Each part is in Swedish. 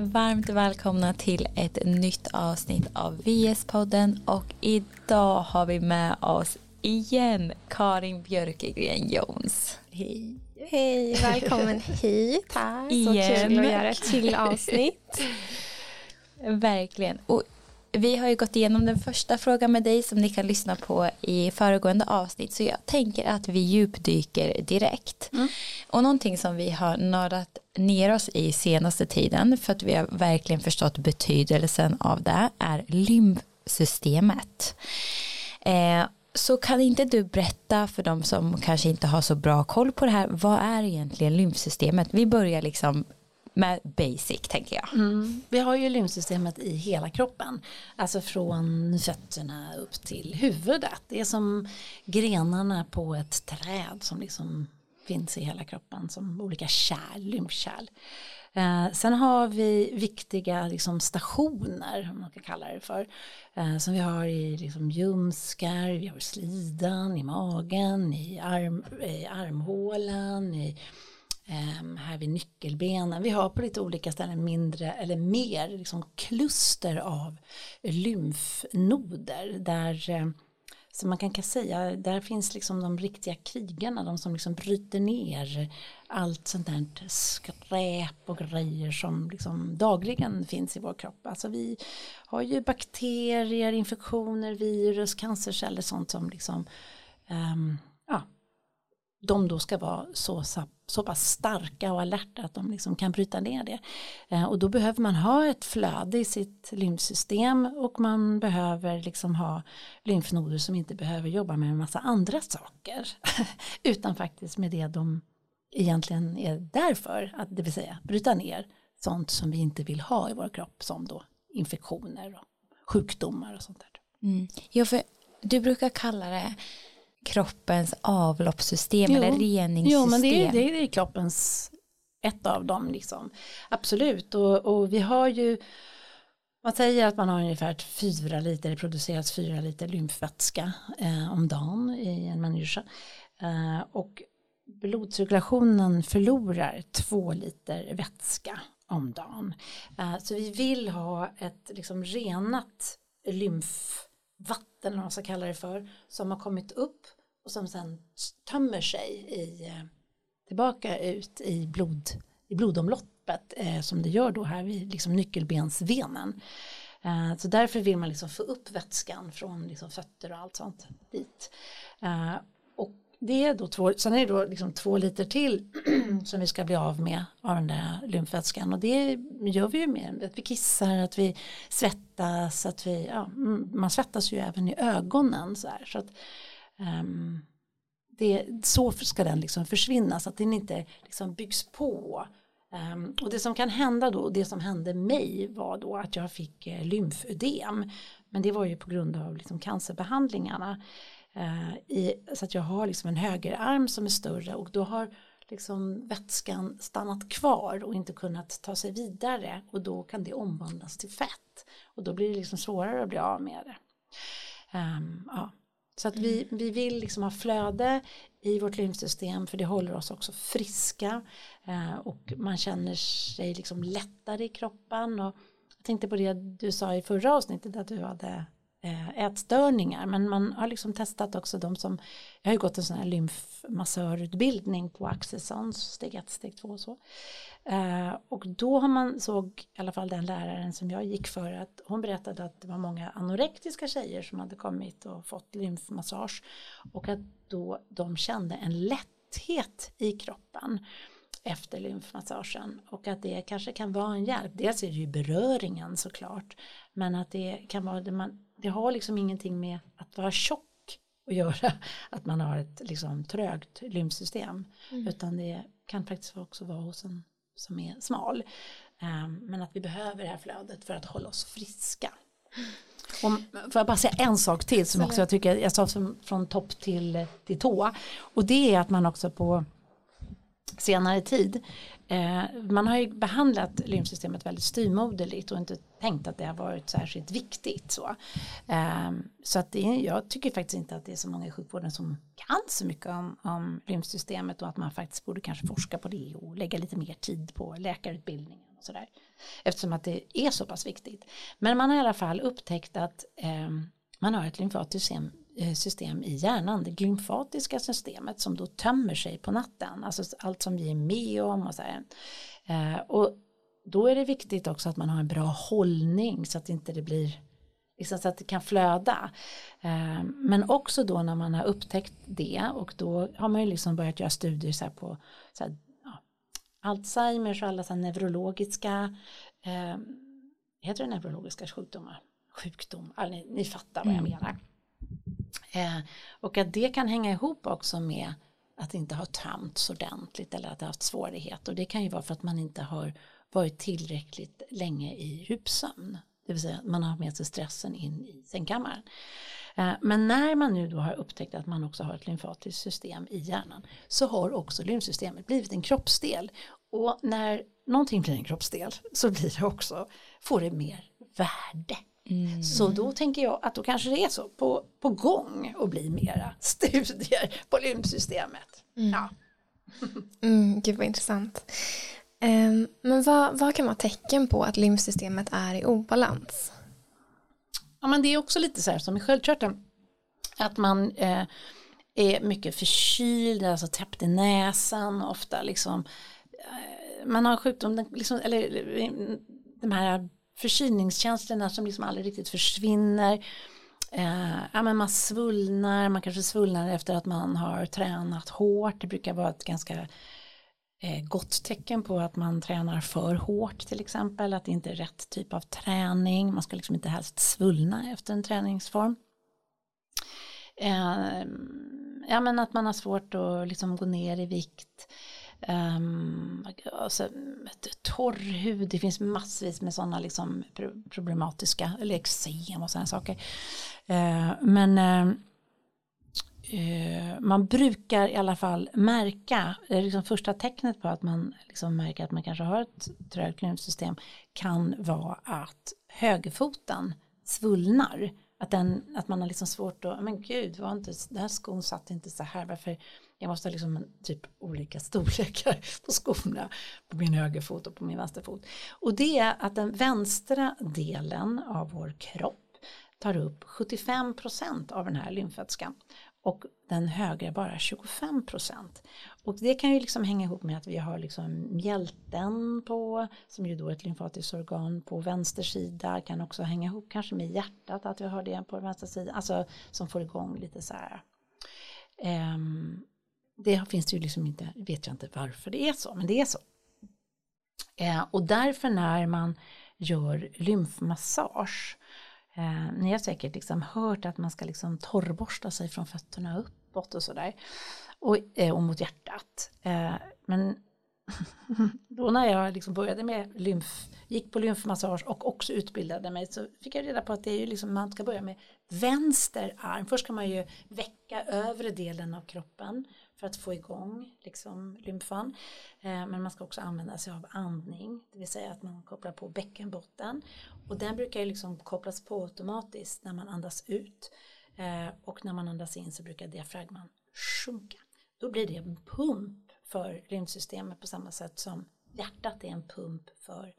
Varmt välkomna till ett nytt avsnitt av VS-podden och idag har vi med oss igen Karin Björkegren Jones. Hej. Hej, välkommen hit. Tack. Så Igen. kul att göra ett till avsnitt. Verkligen. Och vi har ju gått igenom den första frågan med dig som ni kan lyssna på i föregående avsnitt så jag tänker att vi djupdyker direkt. Mm. Och någonting som vi har nördat ner oss i senaste tiden för att vi har verkligen förstått betydelsen av det är lymfsystemet. Eh, så kan inte du berätta för de som kanske inte har så bra koll på det här, vad är egentligen lymfsystemet? Vi börjar liksom med basic tänker jag. Mm. Vi har ju lymfsystemet i hela kroppen. Alltså från fötterna upp till huvudet. Det är som grenarna på ett träd som liksom finns i hela kroppen som olika kärl, lymfkärl. Eh, sen har vi viktiga liksom, stationer, om man kan kalla det för, eh, som vi har i liksom, ljumskar, vi har slidan, i magen, i, arm, i armhålan, i Ehm, här vid nyckelbenen. Vi har på lite olika ställen mindre eller mer liksom kluster av lymfnoder där ehm, så man kan säga där finns liksom de riktiga krigarna, de som liksom bryter ner allt sånt där skräp och grejer som liksom dagligen finns i vår kropp. Alltså vi har ju bakterier, infektioner, virus, cancerceller, sånt som liksom um, de då ska vara så, så pass starka och alerta att de liksom kan bryta ner det. Eh, och då behöver man ha ett flöde i sitt lymfsystem och man behöver liksom ha lymfnoder som inte behöver jobba med en massa andra saker utan faktiskt med det de egentligen är där för, att det vill säga bryta ner sånt som vi inte vill ha i vår kropp som då infektioner och sjukdomar och sånt där. Mm. Ja, för du brukar kalla det kroppens avloppssystem Jo. eller reningssystem. Jo, men det är, det är kroppens ett av dem liksom. Absolut, och, och vi har ju man säger att man har ungefär fyra liter, det produceras fyra liter lymfvätska eh, om dagen i en människa. Eh, och blodcirkulationen förlorar två liter vätska om dagen. Eh, så vi vill ha ett liksom renat lymfvatten eller vad man ska kalla det för som har kommit upp och som sen tömmer sig i, eh, tillbaka ut i, blod, i blodomloppet eh, som det gör då här vid liksom nyckelbensvenen. Eh, så därför vill man liksom få upp vätskan från liksom fötter och allt sånt dit. Eh, och det är då två, sen är det då liksom två liter till som vi ska bli av med av den där lymfvätskan och det gör vi ju med att vi kissar, att vi svettas, att vi, ja, mm, man svettas ju även i ögonen så här. Så att, Um, det, så ska den liksom försvinna så att den inte liksom byggs på. Um, och det som kan hända då, det som hände mig var då att jag fick eh, lymfödem. Men det var ju på grund av liksom cancerbehandlingarna. Uh, i, så att jag har liksom en högerarm som är större och då har liksom vätskan stannat kvar och inte kunnat ta sig vidare och då kan det omvandlas till fett och då blir det liksom svårare att bli av med det. Um, ja. Så att vi, vi vill liksom ha flöde i vårt lymfsystem för det håller oss också friska eh, och man känner sig liksom lättare i kroppen. Och jag tänkte på det du sa i förra avsnittet att du hade Eh, ätstörningar men man har liksom testat också de som jag har ju gått en sån här lymfmassörutbildning på Axelsons steg 1, steg 2 och så eh, och då har man såg i alla fall den läraren som jag gick för att hon berättade att det var många anorektiska tjejer som hade kommit och fått lymfmassage och att då de kände en lätthet i kroppen efter lymfmassagen och att det kanske kan vara en hjälp. Dels är det ju beröringen såklart men att det kan vara det man det har liksom ingenting med att vara tjock att göra att man har ett liksom trögt lymfsystem. Mm. utan det kan faktiskt också vara hos en som är smal. Ehm, men att vi behöver det här flödet för att hålla oss friska. Om, får jag bara säga en sak till som också jag tycker jag sa från topp till, till tå. Och det är att man också på senare tid. Eh, man har ju behandlat lymfsystemet väldigt styrmoderligt och inte tänkt att det har varit särskilt viktigt. Så, eh, så att det, jag tycker faktiskt inte att det är så många i sjukvården som kan så mycket om, om lymfsystemet och att man faktiskt borde kanske forska på det och lägga lite mer tid på läkarutbildningen. och sådär. Eftersom att det är så pass viktigt. Men man har i alla fall upptäckt att eh, man har ett lymfatiskt system, system i hjärnan, det lymfatiska systemet som då tömmer sig på natten, alltså allt som vi är med om och så här. Eh, och då är det viktigt också att man har en bra hållning så att inte det blir liksom så att det kan flöda. Eh, men också då när man har upptäckt det och då har man ju liksom börjat göra studier så på så här, ja, Alzheimers och alla så neurologiska eh, heter det neurologiska sjukdomar? Sjukdom, alltså, ni, ni fattar vad jag mm. menar. Eh, och att det kan hänga ihop också med att inte ha tömts ordentligt eller att ha haft svårighet och det kan ju vara för att man inte har varit tillräckligt länge i djupsömn. Det vill säga att man har med sig stressen in i sängkammaren. Eh, men när man nu då har upptäckt att man också har ett lymfatiskt system i hjärnan så har också lymfsystemet blivit en kroppsdel. Och när någonting blir en kroppsdel så blir det också, får det mer värde. Mm. Så då tänker jag att då kanske det är så på, på gång att bli mera studier på lymfsystemet. Mm. Ja. mm, gud vad intressant. Um, men vad, vad kan vara tecken på att lymfsystemet är i obalans? Ja men det är också lite så här som i sköldkörteln. Att man eh, är mycket förkyld, alltså täppt i näsan ofta liksom. Eh, man har sjukdom, liksom, eller de här förkylningskänslorna som liksom aldrig riktigt försvinner. Eh, ja, men man svullnar, man kanske svullnar efter att man har tränat hårt. Det brukar vara ett ganska eh, gott tecken på att man tränar för hårt till exempel, att det inte är rätt typ av träning, man ska liksom inte helst svullna efter en träningsform. Eh, ja men att man har svårt att liksom gå ner i vikt. Um, alltså, torr hud, det finns massvis med sådana liksom problematiska, eller eksem och sådana saker. Uh, men uh, uh, man brukar i alla fall märka, det liksom första tecknet på att man liksom märker att man kanske har ett trögt lymfsystem kan vara att högerfoten svullnar. Att, den, att man har liksom svårt att, men gud, var inte, den här skon satt inte så här, varför jag måste ha liksom typ olika storlekar på skorna på min högerfot och på min vänsterfot. Och det är att den vänstra delen av vår kropp tar upp 75% av den här lymfvätskan och den högra bara 25% Och det kan ju liksom hänga ihop med att vi har liksom mjälten på, som ju då är ett lymfatiskt organ på vänster sida, kan också hänga ihop kanske med hjärtat, att vi har det på vänster sida, alltså som får igång lite så här. Um, det finns det ju liksom inte, vet jag inte varför det är så, men det är så. Eh, och därför när man gör lymfmassage, eh, ni har säkert liksom hört att man ska liksom torrborsta sig från fötterna uppåt och sådär, och, eh, och mot hjärtat. Eh, men då när jag liksom började med lymf, gick på lymfmassage och också utbildade mig så fick jag reda på att det är ju liksom, man ska börja med vänster arm. Först ska man ju väcka övre delen av kroppen för att få igång liksom, lymfan. Eh, men man ska också använda sig av andning, det vill säga att man kopplar på bäckenbotten. Och den brukar ju liksom kopplas på automatiskt när man andas ut. Eh, och när man andas in så brukar diafragman sjunka. Då blir det en pump för lymfsystemet på samma sätt som hjärtat är en pump för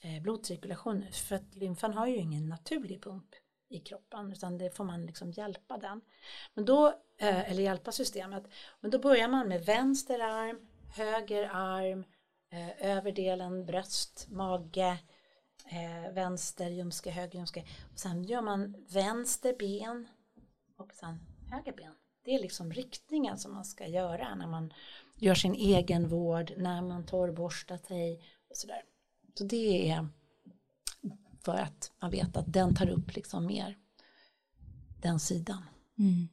eh, blodcirkulation. För att lymfan har ju ingen naturlig pump i kroppen utan det får man liksom hjälpa den. Men då, eh, eller hjälpa systemet. Men då börjar man med vänster arm, höger arm, eh, överdelen, bröst, mage, eh, vänster ljumske, höger ljumske. Och sen gör man vänster ben och sen höger ben. Det är liksom riktningen som man ska göra när man gör sin egen vård, när man torrborstar sig och sådär. Så det är för att man vet att den tar upp liksom mer den sidan. Mm.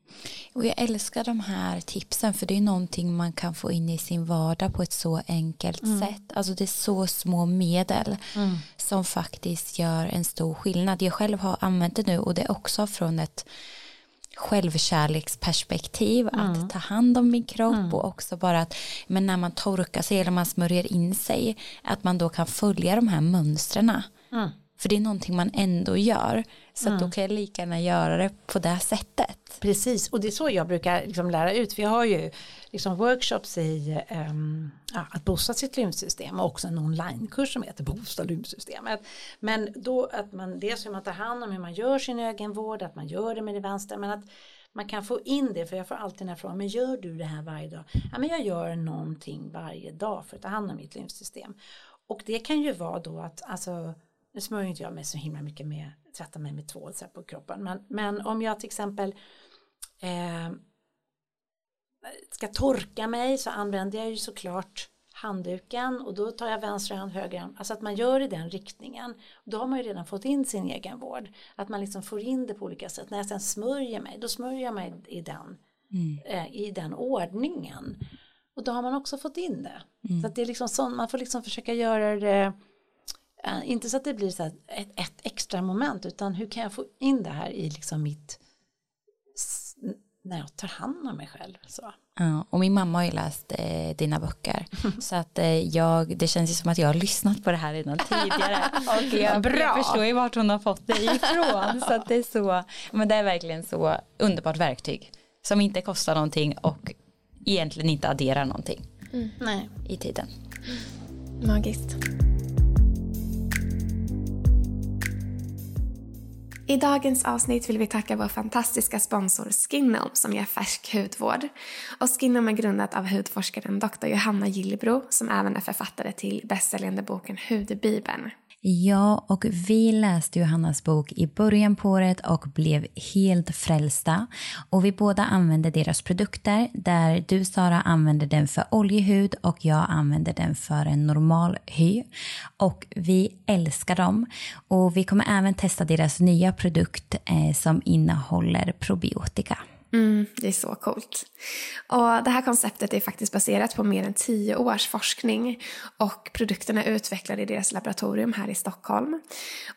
Och jag älskar de här tipsen för det är någonting man kan få in i sin vardag på ett så enkelt mm. sätt. Alltså det är så små medel mm. som faktiskt gör en stor skillnad. Jag själv har använt det nu och det är också från ett självkärleksperspektiv att mm. ta hand om min kropp mm. och också bara att men när man torkar sig eller man smörjer in sig att man då kan följa de här mönstren. För det är någonting man ändå gör. Så mm. då kan jag lika gärna göra det på det sättet. Precis, och det är så jag brukar liksom lära ut. Jag har ju liksom workshops i um, ja, att boosta sitt lymfsystem och också en onlinekurs som heter Boosta lymfsystemet. Men då att man dels hur man tar hand om hur man gör sin ögonvård, att man gör det med det vänstra, men att man kan få in det, för jag får alltid den här frågan, men gör du det här varje dag? Ja, men jag gör någonting varje dag för att ta hand om mitt lymfsystem. Och det kan ju vara då att, alltså, nu smörjer inte jag mig så himla mycket med, tvättar mig med tvål på kroppen, men, men om jag till exempel eh, ska torka mig så använder jag ju såklart handduken och då tar jag vänster hand, höger hand. Alltså att man gör i den riktningen. Då har man ju redan fått in sin egen vård. Att man liksom får in det på olika sätt. När jag sen smörjer mig, då smörjer jag mig i den, mm. eh, i den ordningen. Och då har man också fått in det. Mm. Så att det är liksom sånt, man får liksom försöka göra det inte så att det blir så ett, ett, extra moment utan hur kan jag få in det här i liksom mitt när jag tar hand om mig själv. Så. Ja, och min mamma har ju läst eh, dina böcker. så att eh, jag, det känns ju som att jag har lyssnat på det här redan tidigare. och jag, Bra. jag förstår ju vart hon har fått det ifrån. så att det är så, men det är verkligen så underbart verktyg. Som inte kostar någonting och egentligen inte adderar någonting. Mm. I tiden. Magiskt. I dagens avsnitt vill vi tacka vår fantastiska sponsor Skinom som ger färsk hudvård. Och Skinom är grundat av hudforskaren Dr. Johanna Gillbro som även är författare till bästsäljande boken Hudbibeln. Ja, och vi läste Johannas bok i början på året och blev helt frälsta. Och vi båda använde deras produkter där du Sara använder den för oljehud och jag använder den för en normal hy. Och vi älskar dem. Och vi kommer även testa deras nya produkt eh, som innehåller probiotika. Mm, det är så coolt. Och det här konceptet är faktiskt baserat på mer än tio års forskning och produkterna är utvecklade i deras laboratorium här i Stockholm.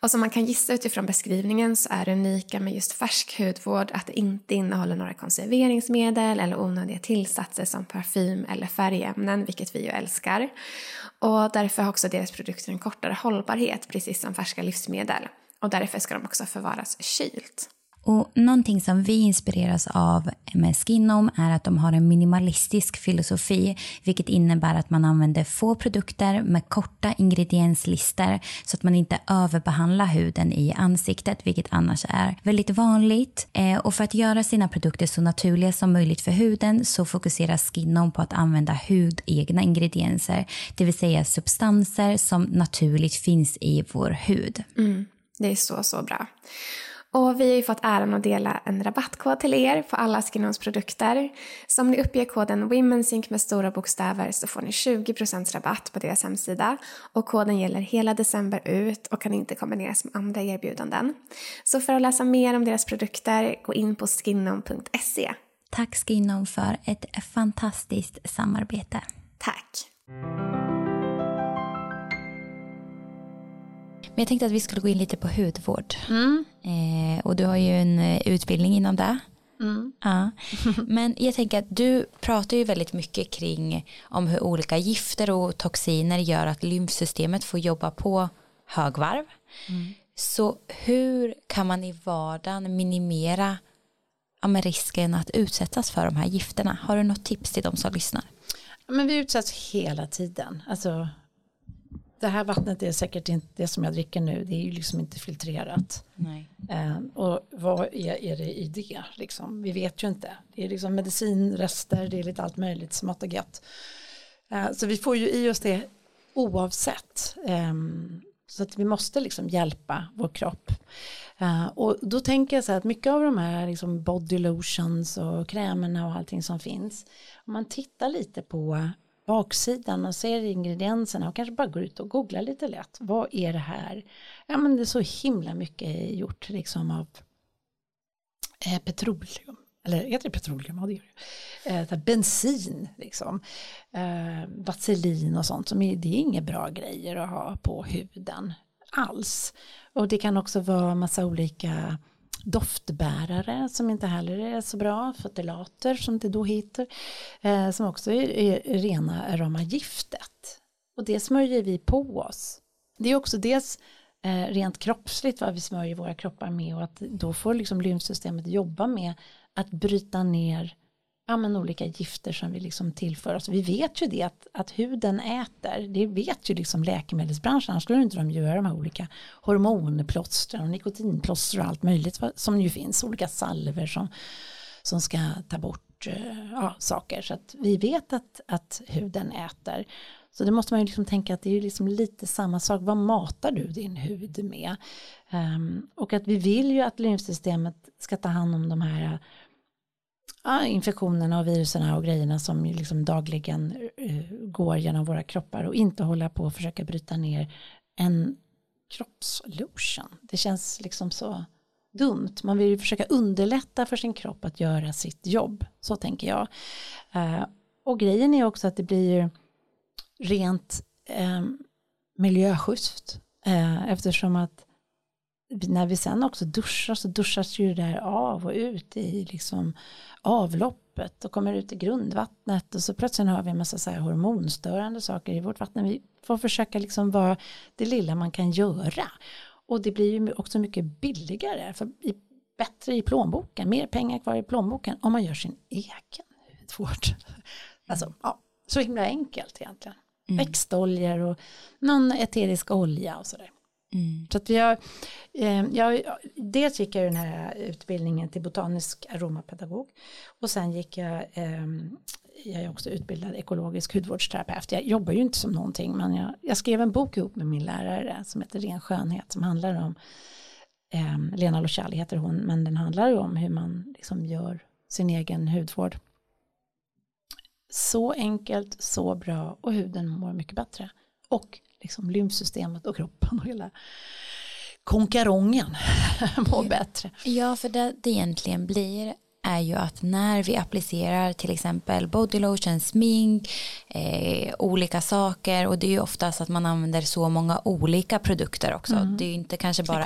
Och som man kan gissa utifrån beskrivningen så är det unika med just färsk hudvård att det inte innehåller några konserveringsmedel eller onödiga tillsatser som parfym eller färgämnen, vilket vi ju älskar. Och därför har också deras produkter en kortare hållbarhet, precis som färska livsmedel. Och därför ska de också förvaras kylt. Och någonting som vi inspireras av med Skinom är att de har en minimalistisk filosofi vilket innebär att man använder få produkter med korta ingredienslistor så att man inte överbehandlar huden i ansiktet vilket annars är väldigt vanligt. Eh, och för att göra sina produkter så naturliga som möjligt för huden så fokuserar Skinom på att använda hudegna ingredienser det vill säga substanser som naturligt finns i vår hud. Mm, det är så, så bra. Och vi har ju fått äran att dela en rabattkod till er på alla Skinons produkter. Så om ni uppger koden WomenSync med stora bokstäver så får ni 20% rabatt på deras hemsida. Och koden gäller hela december ut och kan inte kombineras med andra erbjudanden. Så för att läsa mer om deras produkter, gå in på skinnon.se. Tack Skinnon för ett fantastiskt samarbete. Tack. Men jag tänkte att vi skulle gå in lite på hudvård. Mm. Eh, och du har ju en eh, utbildning inom det. Mm. Ja. Men jag tänker att du pratar ju väldigt mycket kring om hur olika gifter och toxiner gör att lymfsystemet får jobba på högvarv. Mm. Så hur kan man i vardagen minimera ja, risken att utsättas för de här gifterna? Har du något tips till de som lyssnar? Men vi utsätts hela tiden. Alltså det här vattnet är säkert inte det som jag dricker nu, det är ju liksom inte filtrerat. Eh, och vad är, är, det i det liksom? Vi vet ju inte. Det är liksom medicinrester, det är lite allt möjligt, smått och gött. Eh, så vi får ju i oss det oavsett. Eh, så att vi måste liksom hjälpa vår kropp. Uh, och då tänker jag så här att mycket av de här liksom body lotions och krämerna och allting som finns. Om man tittar lite på baksidan och ser ingredienserna och kanske bara går ut och googlar lite lätt. Vad är det här? Ja men det är så himla mycket gjort liksom av eh, petroleum. Eller heter det petroleum? Ja det gör det. Eh, bensin liksom. Eh, vaselin och sånt. Som är, det är inga bra grejer att ha på huden alls. Och det kan också vara massa olika doftbärare som inte heller är så bra, fotilater som det då heter, eh, som också är, är rena aromagiftet. Och det smörjer vi på oss. Det är också dels eh, rent kroppsligt vad vi smörjer våra kroppar med och att då får liksom lymfsystemet jobba med att bryta ner ja, men olika gifter som vi liksom tillför oss. Vi vet ju det att, att huden äter, det vet ju liksom läkemedelsbranschen, annars skulle inte de göra de här olika hormonplåstren och nikotinplåster och allt möjligt som ju finns, olika salver som, som ska ta bort eh, ja, saker. Så att vi vet att, att huden äter. Så det måste man ju liksom tänka att det är liksom lite samma sak. Vad matar du din hud med? Um, och att vi vill ju att lymfsystemet ska ta hand om de här ja, infektionerna och viruserna och grejerna som liksom dagligen uh, går genom våra kroppar och inte hålla på och försöka bryta ner en kroppslotion. Det känns liksom så dumt. Man vill ju försöka underlätta för sin kropp att göra sitt jobb. Så tänker jag. Uh, och grejen är också att det blir rent eh, miljöschysst. Eh, eftersom att när vi sen också duschar så duschas ju det där av och ut i liksom avloppet och kommer ut i grundvattnet och så plötsligt har vi en massa så här hormonstörande saker i vårt vatten. Vi får försöka liksom vara det lilla man kan göra. Och det blir ju också mycket billigare, för bättre i plånboken, mer pengar kvar i plånboken om man gör sin egen hudvård. Alltså, ja, så himla enkelt egentligen mm. växtoljor och någon eterisk olja och sådär. Mm. Så att vi har, eh, jag, dels gick jag den här utbildningen till botanisk aromapedagog och sen gick jag, eh, jag är också utbildad ekologisk hudvårdsterapeut. Jag jobbar ju inte som någonting men jag, jag skrev en bok ihop med min lärare som heter Ren skönhet som handlar om eh, Lena Lochali heter hon men den handlar ju om hur man liksom gör sin egen hudvård så enkelt, så bra och huden mår mycket bättre. Och liksom lymfsystemet och kroppen och hela konkarongen mår bättre. Ja, för det det egentligen blir är ju att när vi applicerar till exempel body lotion, smink, eh, olika saker och det är ju oftast att man använder så många olika produkter också. Mm. Det är ju inte kanske bara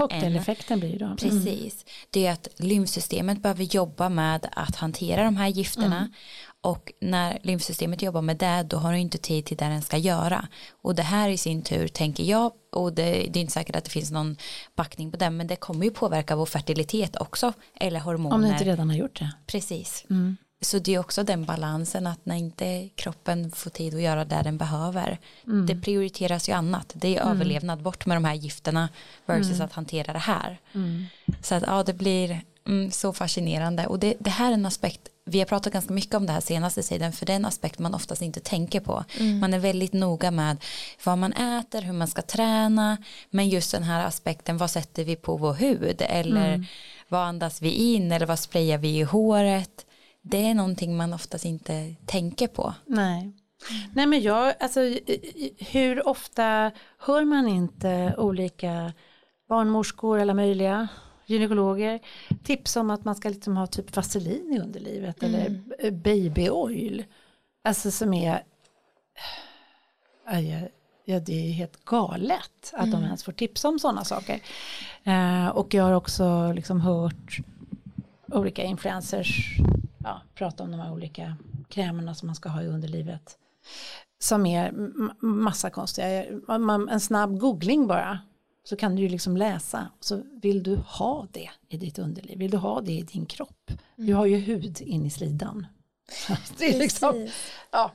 en. blir då. Mm. Precis. Det är att lymfsystemet behöver jobba med att hantera de här gifterna mm. Och när lymfsystemet jobbar med det då har du inte tid till det den ska göra. Och det här i sin tur tänker jag och det, det, är inte säkert att det finns någon backning på det men det kommer ju påverka vår fertilitet också. Eller hormoner. Om det inte redan har gjort det. Precis. Mm. Så det är också den balansen att när inte kroppen får tid att göra det den behöver. Mm. Det prioriteras ju annat. Det är mm. överlevnad bort med de här gifterna versus mm. att hantera det här. Mm. Så att ja det blir mm, så fascinerande och det, det här är en aspekt vi har pratat ganska mycket om det här senaste tiden för det är en aspekt man oftast inte tänker på. Mm. Man är väldigt noga med vad man äter, hur man ska träna men just den här aspekten vad sätter vi på vår hud eller mm. vad andas vi in eller vad sprayar vi i håret. Det är någonting man oftast inte tänker på. Nej. Nej men jag, alltså hur ofta hör man inte olika barnmorskor eller möjliga gynekologer tips om att man ska liksom ha typ vaselin i underlivet mm. eller baby oil. Alltså som är ja, det är helt galet att mm. de ens får tipsa om sådana saker. Eh, och jag har också liksom hört olika influencers ja, prata om de här olika krämerna som man ska ha i underlivet. Som är massa konstiga, en snabb googling bara så kan du ju liksom läsa. Så vill du ha det i ditt underliv? Vill du ha det i din kropp? Mm. Du har ju hud in i slidan. det är liksom, ja.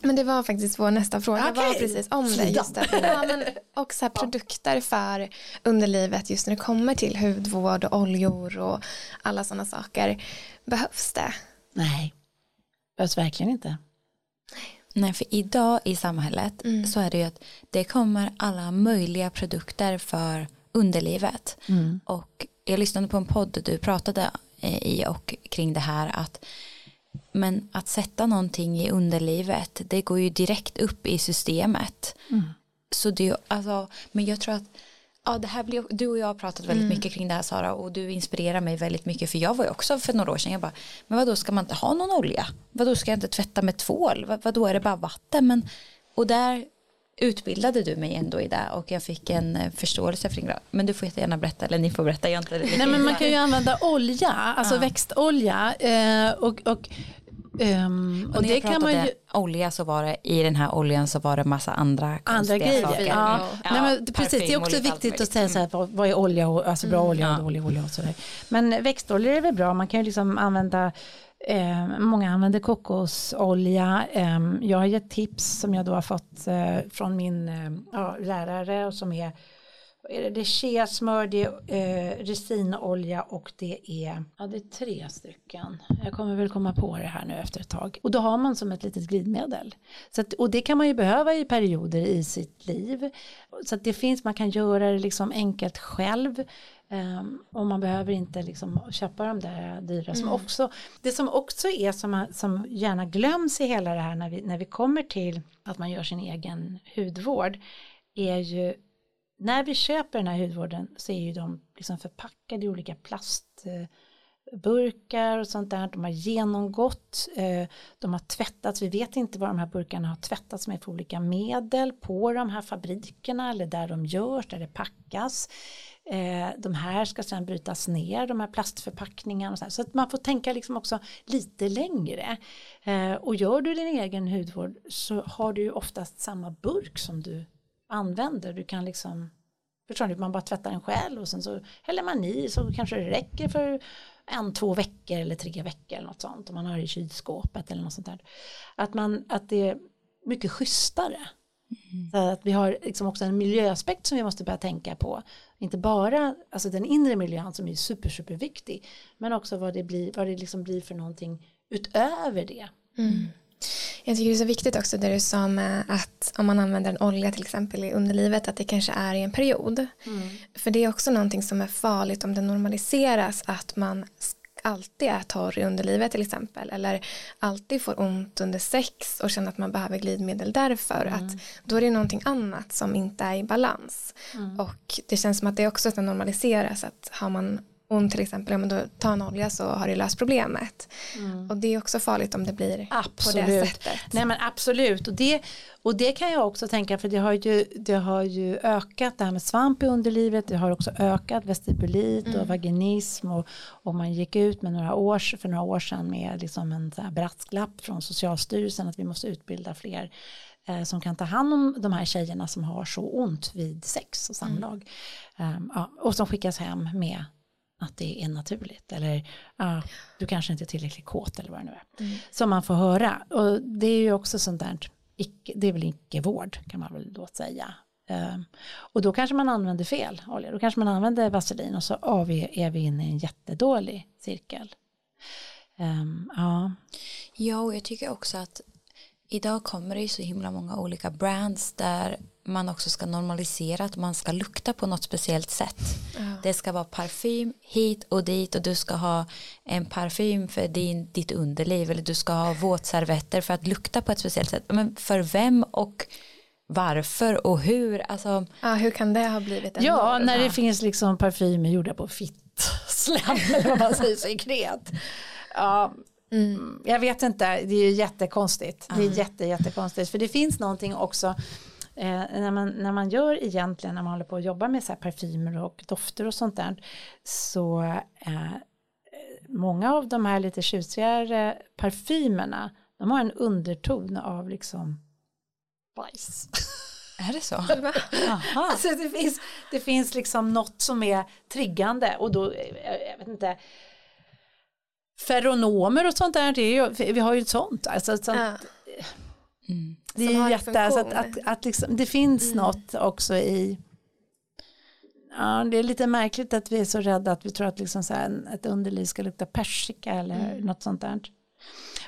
Men det var faktiskt vår nästa fråga okay. var precis om det. Just det. Ja, men också här, produkter för underlivet just när det kommer till hudvård och oljor och alla sådana saker. Behövs det? Nej, behövs verkligen inte. Nej, för idag i samhället mm. så är det ju att det kommer alla möjliga produkter för underlivet. Mm. Och jag lyssnade på en podd du pratade eh, i och kring det här att men att sätta någonting i underlivet det går ju direkt upp i systemet. Mm. Så det alltså, men jag tror att ja, det här blir, du och jag har pratat väldigt mm. mycket kring det här Sara och du inspirerar mig väldigt mycket för jag var ju också för några år sedan jag bara men vad då ska man inte ha någon olja vad då ska jag inte tvätta med tvål vad, vad då är det bara vatten men och där utbildade du mig ändå i det och jag fick en eh, förståelse för det. Men du får jättegärna berätta eller ni får berätta. Jag inte Nej men man kan ju använda olja, alltså ja. växtolja eh, och, och Um, och, och när jag kan man ju... olja så var det i den här oljan så var det massa andra andra grejer. saker. Ja. Ja. Nej, men precis, det är också viktigt att säga så här, vad, vad är olja och alltså bra mm. olja och dålig olja och så där. Men växtoljor är väl bra, man kan ju liksom använda Eh, många använder kokosolja. Eh, jag har gett tips som jag då har fått eh, från min eh, ja, lärare och som är är det, det är cheasmör, det är eh, resinolja och det är, ja det är tre stycken. Jag kommer väl komma på det här nu efter ett tag. Och då har man som ett litet glidmedel. Så att, och det kan man ju behöva i perioder i sitt liv. Så att det finns, man kan göra det liksom enkelt själv. Um, och man behöver inte liksom köpa de där dyra som mm. också det som också är som, som gärna glöms i hela det här när vi, när vi kommer till att man gör sin egen hudvård är ju när vi köper den här hudvården så är ju de liksom förpackade i olika plastburkar och sånt där. De har genomgått, eh, de har tvättats, vi vet inte vad de här burkarna har tvättats med för olika medel på de här fabrikerna eller där de görs, där det packas. Eh, de här ska sedan brytas ner, de här plastförpackningarna och så, här. så att man får tänka liksom också lite längre. Eh, och gör du din egen hudvård så har du ju oftast samma burk som du använder. Du kan liksom, förstår du, man bara tvättar den själv och sen så häller man i så kanske det räcker för en, två veckor eller tre veckor eller något sånt om man har det i kylskåpet eller något sånt där. Att, man, att det är mycket schysstare. Mm. Så att vi har liksom också en miljöaspekt som vi måste börja tänka på. Inte bara alltså den inre miljön som är super, super viktig. Men också vad det blir, vad det liksom blir för någonting utöver det. Mm. Jag tycker det är så viktigt också det du sa med att om man använder en olja till exempel i underlivet att det kanske är i en period. Mm. För det är också någonting som är farligt om det normaliseras att man alltid är torr i underlivet till exempel eller alltid får ont under sex och känner att man behöver glidmedel därför mm. att då är det någonting annat som inte är i balans mm. och det känns som att det också normaliseras att har man ont till exempel, ja, men då ta en olja så har det löst problemet. Mm. Och det är också farligt om det blir absolut. på det sättet. Nej men absolut och det, och det kan jag också tänka för det har ju, det har ju ökat det här med svamp i underlivet, det har också ökat vestibulit mm. och vaginism och, och man gick ut med några års, för några år sedan med liksom en brasklapp från Socialstyrelsen att vi måste utbilda fler eh, som kan ta hand om de här tjejerna som har så ont vid sex och samlag. Mm. Um, ja, och som skickas hem med att det är naturligt eller ah, du kanske inte är tillräckligt kåt eller vad det nu är. Mm. Som man får höra och det är ju också sånt där, icke, det är väl icke-vård kan man väl då säga. Um, och då kanske man använder fel olja, då kanske man använder vaselin och så ah, vi, är vi inne i en jättedålig cirkel. Um, ja. ja, och jag tycker också att idag kommer det ju så himla många olika brands där man också ska normalisera att man ska lukta på något speciellt sätt. Ja. Det ska vara parfym hit och dit och du ska ha en parfym för din, ditt underliv eller du ska ha våtservetter för att lukta på ett speciellt sätt. Men för vem och varför och hur? Alltså, ja, hur kan det ha blivit en Ja, när det finns liksom parfymer gjorda på fitt, slem eller vad man säger, sekret. Ja, Mm. Jag vet inte, det är jättekonstigt. Mm. Det är jätte, jättekonstigt. För det finns någonting också eh, när, man, när man gör egentligen, när man håller på att jobba med så parfymer och dofter och sånt där, så eh, många av de här lite tjusigare parfymerna, de har en underton av liksom bajs. Är det så? alltså det finns, det finns liksom något som är triggande och då, eh, jag vet inte, feronomer och sånt där, det är ju, vi har ju ett sånt. Alltså, sånt ja. mm. Det är jätte, alltså att, att, att liksom, det finns mm. något också i Ja, det är lite märkligt att vi är så rädda att vi tror att liksom så här, ett underliv ska lukta persika eller mm. något sånt där.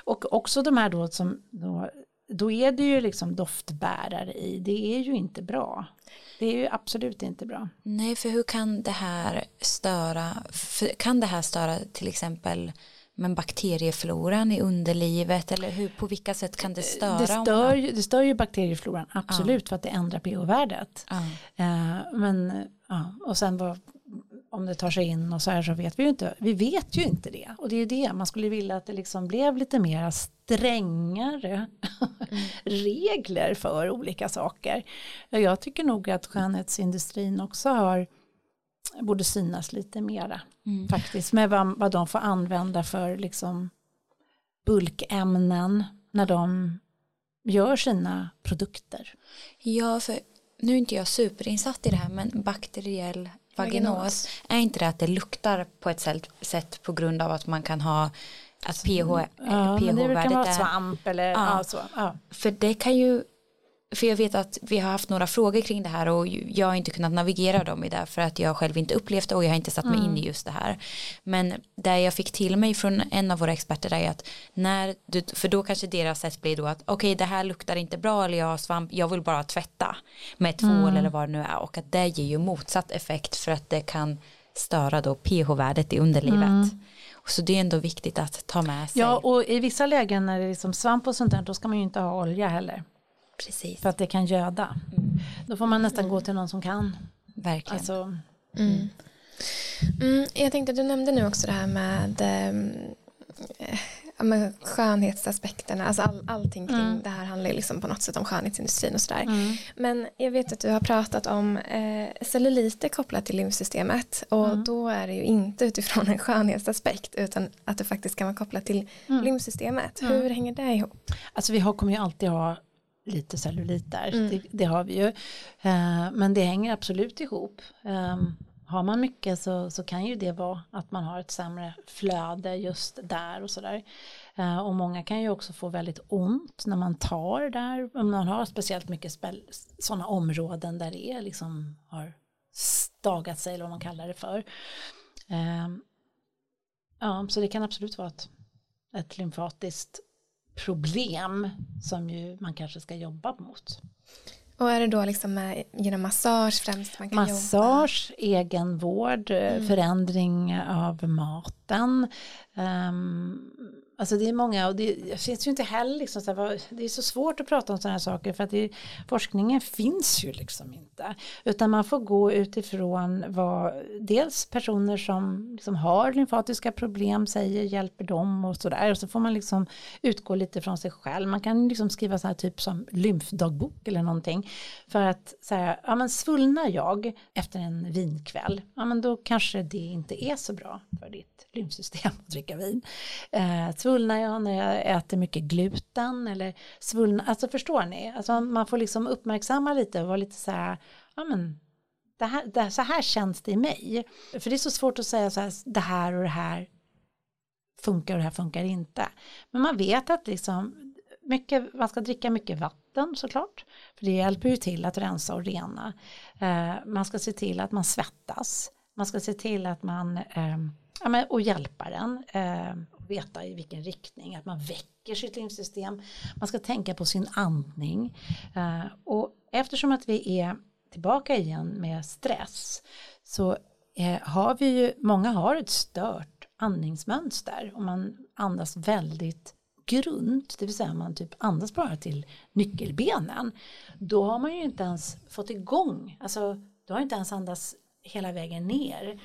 Och också de här då som då, då är det ju liksom doftbärare i, det är ju inte bra. Det är ju absolut inte bra. Nej, för hur kan det här störa, kan det här störa till exempel men bakteriefloran i underlivet eller hur, på vilka sätt kan det störa? Det stör, ju, det stör ju bakteriefloran absolut ja. för att det ändrar pH-värdet. Ja. Uh, men ja, och sen vad, om det tar sig in och så här så vet vi ju inte. Vi vet ju inte det och det är ju det man skulle vilja att det liksom blev lite mer strängare mm. regler för olika saker. Jag tycker nog att skönhetsindustrin också har borde synas lite mera mm. faktiskt med vad, vad de får använda för liksom bulkämnen när de gör sina produkter. Ja, för nu är inte jag superinsatt i det här men bakteriell vaginos, är inte det att det luktar på ett sätt på grund av att man kan ha att pH, ja, pH-värdet kan vara svamp eller ja. ja. så. Ja. För det kan ju för jag vet att vi har haft några frågor kring det här och jag har inte kunnat navigera dem i det för att jag själv inte upplevt det och jag har inte satt mig mm. in i just det här. Men det jag fick till mig från en av våra experter är att när du, för då kanske deras sätt blir då att okej okay, det här luktar inte bra eller jag har svamp, jag vill bara tvätta med tvål mm. eller vad det nu är och att det ger ju motsatt effekt för att det kan störa då pH-värdet i underlivet. Mm. Så det är ändå viktigt att ta med sig. Ja och i vissa lägen när det är liksom svamp och sånt där då ska man ju inte ha olja heller. Precis. För att det kan göda. Mm. Då får man nästan mm. gå till någon som kan. Verkligen. Alltså, mm. Mm, jag tänkte, du nämnde nu också det här med, äh, med skönhetsaspekterna, alltså all, allting kring mm. det här handlar liksom på något sätt om skönhetsindustrin och sådär. Mm. Men jag vet att du har pratat om eh, celluliter kopplat till lymfsystemet och mm. då är det ju inte utifrån en skönhetsaspekt utan att det faktiskt kan vara kopplat till mm. lymfsystemet. Hur hänger det ihop? Alltså vi har, kommer ju alltid ha lite cellulit där, mm. det, det, har vi ju. Uh, men det hänger absolut ihop. Um, har man mycket så, så kan ju det vara att man har ett sämre flöde just där och sådär. Uh, och många kan ju också få väldigt ont när man tar där, om man har speciellt mycket sådana områden där det är liksom har stagat sig eller vad man kallar det för. Uh, ja, så det kan absolut vara ett, ett lymfatiskt problem som ju man kanske ska jobba mot. Och är det då liksom genom massage främst man kan massage, jobba? egenvård, mm. förändring av maten. Um, Alltså det är många och det finns ju inte heller liksom så här, det är så svårt att prata om sådana här saker för att det, forskningen finns ju liksom inte. Utan man får gå utifrån vad dels personer som liksom har lymfatiska problem säger hjälper dem och sådär. Och så får man liksom utgå lite från sig själv. Man kan liksom skriva så här typ som lymfdagbok eller någonting. För att säga, ja men svullnar jag efter en vinkväll, ja men då kanske det inte är så bra för ditt lymfsystem att dricka vin. Eh, svullnar jag när jag äter mycket gluten eller svullnar, alltså förstår ni? Alltså man får liksom uppmärksamma lite och vara lite så här, ja men det här, det, så här känns det i mig. För det är så svårt att säga så här, det här och det här funkar och det här funkar inte. Men man vet att liksom mycket, man ska dricka mycket vatten såklart. För det hjälper ju till att rensa och rena. Eh, man ska se till att man svettas. Man ska se till att man eh, ja, men, och hjälpa den. Eh, veta i vilken riktning, att man väcker sitt lymfsystem. Man ska tänka på sin andning. Eh, och eftersom att vi är tillbaka igen med stress så eh, har vi ju, många har ett stört andningsmönster och man andas väldigt grunt, det vill säga man typ andas bara till nyckelbenen. Då har man ju inte ens fått igång, alltså du har inte ens andats hela vägen ner.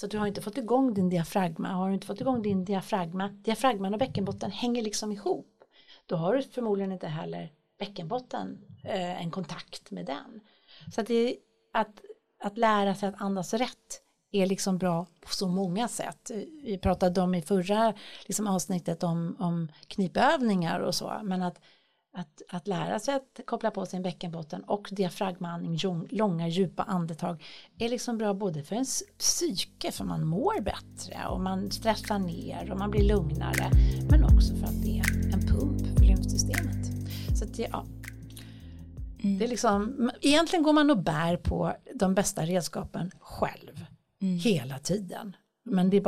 Så du har inte fått igång din diafragma. Har du inte fått igång din diafragma, diafragman och bäckenbotten hänger liksom ihop. Då har du förmodligen inte heller bäckenbotten eh, en kontakt med den. Så att, det, att, att lära sig att andas rätt är liksom bra på så många sätt. Vi pratade om i förra liksom avsnittet om, om knipövningar och så, men att att, att lära sig att koppla på sin bäckenbotten och diafragmaandning, långa djupa andetag är liksom bra både för ens psyke för man mår bättre och man stressar ner och man blir lugnare men också för att det är en pump för lymfsystemet. Så att ja, mm. det är liksom, egentligen går man och bär på de bästa redskapen själv mm. hela tiden.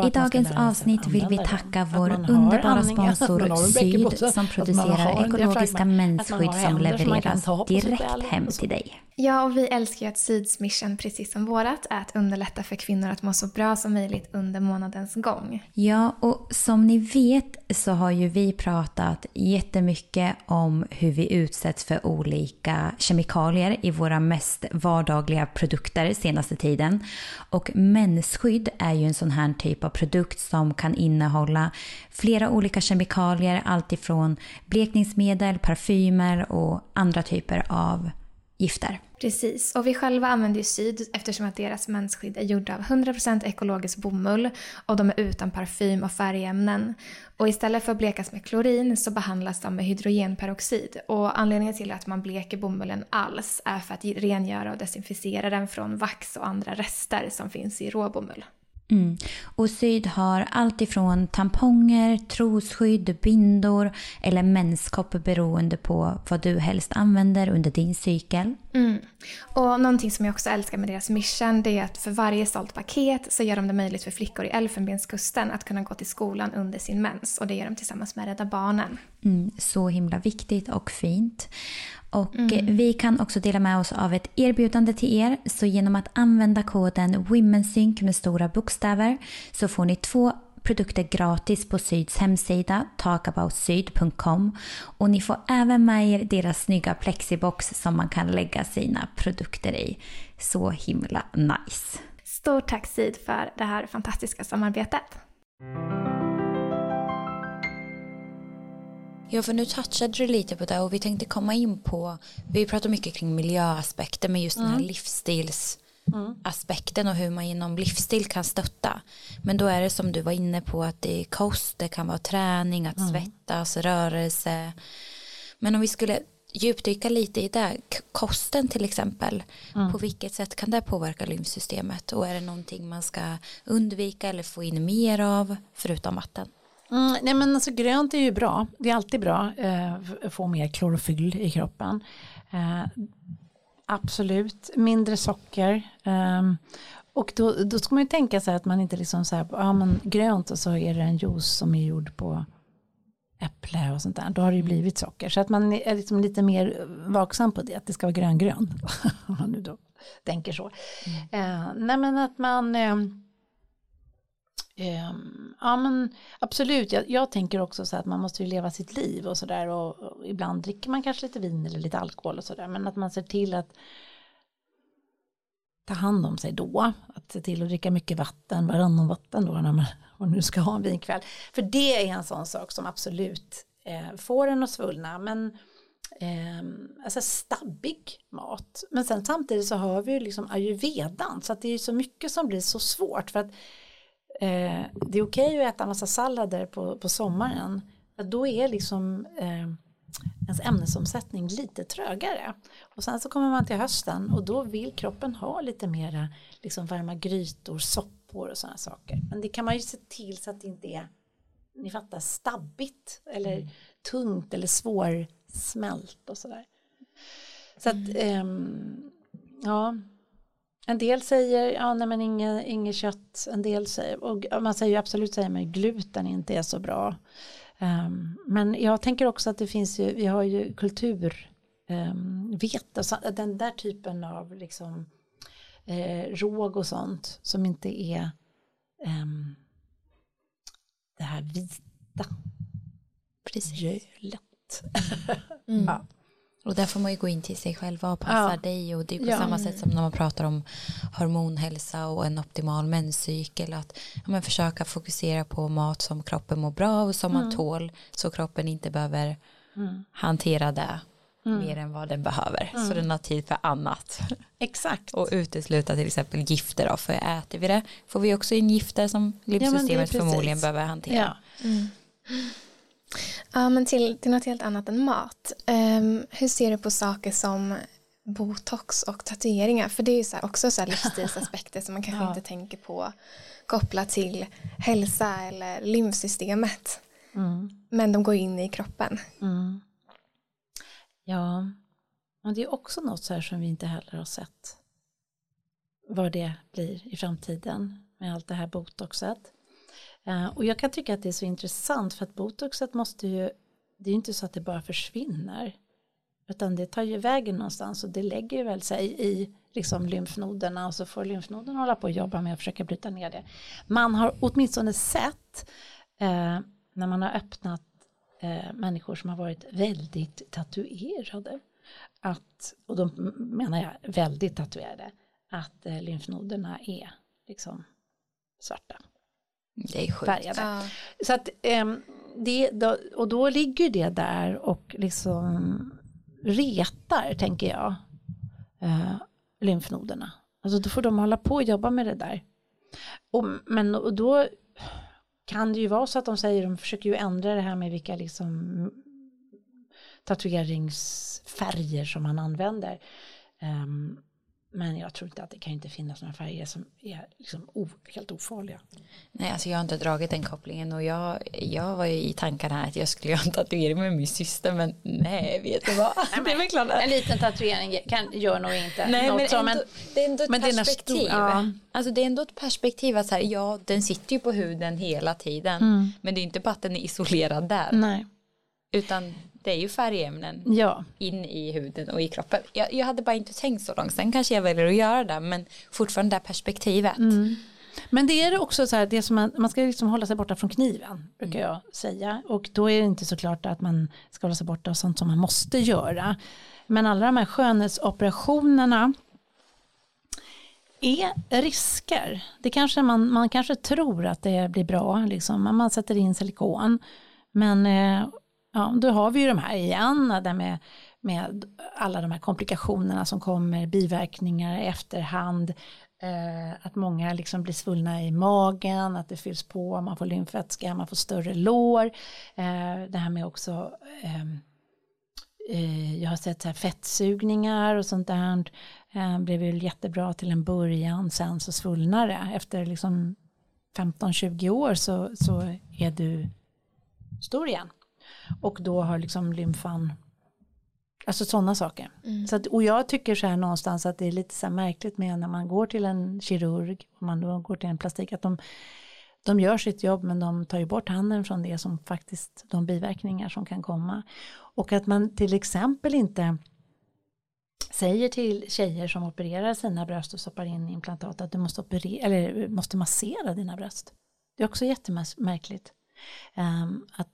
I dagens avsnitt vill vi tacka vår underbara sponsor Syd som producerar ekologiska mensskydd som levereras direkt hem till dig. Ja, och vi älskar ju att Syds mission, precis som vårat, är att underlätta för kvinnor att må så bra som möjligt under månadens gång. Ja, och som ni vet så har ju vi pratat jättemycket om hur vi utsätts för olika kemikalier i våra mest vardagliga produkter senaste tiden. Och mensskydd är ju en sån här typ av produkt som kan innehålla flera olika kemikalier, alltifrån blekningsmedel, parfymer och andra typer av gifter. Precis, och vi själva använder ju Syd eftersom att deras mensskydd är gjorda av 100% ekologisk bomull och de är utan parfym och färgämnen. Och istället för att blekas med klorin så behandlas de med hydrogenperoxid och anledningen till att man bleker bomullen alls är för att rengöra och desinficera den från vax och andra rester som finns i råbomull. Mm. Och Syd har allt ifrån tamponger, trosskydd, bindor eller menskopp beroende på vad du helst använder under din cykel. Mm. Och någonting som jag också älskar med deras mission det är att för varje sålt paket så gör de det möjligt för flickor i Elfenbenskusten att kunna gå till skolan under sin mens och det gör de tillsammans med Rädda Barnen. Mm, så himla viktigt och fint. Och mm. vi kan också dela med oss av ett erbjudande till er. Så genom att använda koden WomenSync med stora bokstäver så får ni två produkter gratis på Syds hemsida talkaboutsyd.com och ni får även med er deras snygga plexibox som man kan lägga sina produkter i. Så himla nice. Stort tack Syd för det här fantastiska samarbetet. Ja, för nu touchade du lite på det och vi tänkte komma in på, vi pratar mycket kring miljöaspekter men just mm. den här mm. livsstilsaspekten och hur man genom livsstil kan stötta. Men då är det som du var inne på att det är kost, det kan vara träning, att mm. svettas, rörelse. Men om vi skulle djupdyka lite i det, kosten till exempel, mm. på vilket sätt kan det påverka lymfsystemet och är det någonting man ska undvika eller få in mer av förutom vatten? Mm, nej men alltså grönt är ju bra. Det är alltid bra eh, att få mer klorofyll i kroppen. Eh, absolut, mindre socker. Eh, och då, då ska man ju tänka sig att man inte liksom så här, ja men grönt och så är det en juice som är gjord på äpple och sånt där. Då har det ju blivit socker. Så att man är liksom lite mer vaksam på det, att det ska vara grön-grön. Om man nu då tänker så. Mm. Eh, nej men att man ehm, Um, ja men absolut, jag, jag, tänker också så att man måste ju leva sitt liv och sådär och, och, ibland dricker man kanske lite vin eller lite alkohol och sådär men att man ser till att ta hand om sig då, att se till att dricka mycket vatten, varannan vatten då när man och nu ska ha en vinkväll. För det är en sån sak som absolut eh, får en att svullna men eh, alltså stabbig mat. Men sen samtidigt så har vi ju liksom ayurvedan så att det är så mycket som blir så svårt för att eh, det är okej okay att äta massa sallader på, på sommaren. Då är liksom eh, ens ämnesomsättning lite trögare. Och sen så kommer man till hösten och då vill kroppen ha lite mera liksom varma grytor, soppor och sådana saker. Men det kan man ju se till så att det inte är, ni fattar, stabbigt eller mm. tungt eller svårsmält och sådär. Så att, eh, ja, en del säger, ja nej men inget, inget kött, en del säger, och man säger absolut säger man gluten inte är så bra. Um, men jag tänker också att det finns ju, vi har ju kultur, um, vete, den där typen av liksom eh, råg och sånt som inte är um, det här vita. Precis. Gölet. Mm. ja. Och där får man ju gå in till sig själv, vad passar ja. dig? Och det är på ja. samma sätt som när man pratar om hormonhälsa och en optimal menscykel. Att ja, men försöka fokusera på mat som kroppen mår bra av och som mm. man tål. Så kroppen inte behöver mm. hantera det mm. mer än vad den behöver. Så mm. den har tid för annat. Exakt. och utesluta till exempel gifter då. För äter vi det får vi också in gifter som livssystemet förmodligen behöver hantera. Ja, men till, till något helt annat än mat. Um, hur ser du på saker som botox och tatueringar? För det är ju så också så livsstilsaspekter som man kanske ja. inte tänker på kopplat till hälsa eller lymfsystemet. Mm. Men de går in i kroppen. Mm. Ja, och det är också något så här som vi inte heller har sett vad det blir i framtiden med allt det här botoxet. Eh, och jag kan tycka att det är så intressant för att botoxet måste ju, det är ju inte så att det bara försvinner. Utan det tar ju vägen någonstans och det lägger ju väl sig i liksom lymfnoderna och så får lymfnoderna hålla på och jobba med att försöka bryta ner det. Man har åtminstone sett eh, när man har öppnat eh, människor som har varit väldigt tatuerade att, och då menar jag väldigt tatuerade, att eh, lymfnoderna är liksom svarta. Det är sjukt. Färgade. Ja. Så att, um, det, då, och då ligger det där och liksom retar tänker jag. eh, lymfnoderna. Alltså då får de hålla på och jobba med det där. Och, men och då kan det ju vara så att de säger, de försöker ju ändra det här med vilka liksom tatueringsfärger som man använder. Um, men jag tror inte att det kan inte finnas några färger som är liksom o, helt ofarliga. Nej, alltså jag har inte dragit den kopplingen och jag, jag var ju i tankarna att jag skulle göra en tatuering med min syster men nej, vet du vad? Nej, det är klart. En liten tatuering kan, gör nog inte nej, något men som ändå, Det är ändå ett men perspektiv. Stor, ja. Alltså det är ändå ett perspektiv att så här, ja, den sitter ju på huden hela tiden mm. men det är inte bara att den är isolerad där. Nej. Utan det är ju färgämnen ja. in i huden och i kroppen. Jag, jag, hade bara inte tänkt så långt, sen kanske jag väljer att göra det, men fortfarande det här perspektivet. Mm. Men det är också så här, det som man, man ska liksom hålla sig borta från kniven, brukar mm. jag säga. Och då är det inte så klart att man ska hålla sig borta av sånt som man måste göra. Men alla de här skönhetsoperationerna är risker. Det kanske man, man kanske tror att det blir bra, liksom. man sätter in silikon. Men eh, Ja, då har vi ju de här igen, där med, med alla de här komplikationerna som kommer, biverkningar i efterhand, eh, att många liksom blir svullna i magen, att det fylls på, man får lymfvätska, man får större lår. Eh, det här med också, ehm, eh, jag har sett så här fettsugningar och sånt där, eh, blev ju jättebra till en början, sen så svullnar det. Efter liksom 15-20 år så, så är du stor igen. Och då har liksom lymfan Alltså sådana saker. Mm. Så att, och jag tycker så här någonstans att det är lite så här märkligt med när man går till en kirurg, och man då går till en plastik, att de, de gör sitt jobb men de tar ju bort handen från det som faktiskt, de biverkningar som kan komma. Och att man till exempel inte säger till tjejer som opererar sina bröst och stoppar in implantat att du måste, operera, eller måste massera dina bröst. Det är också jättemärkligt. Um, att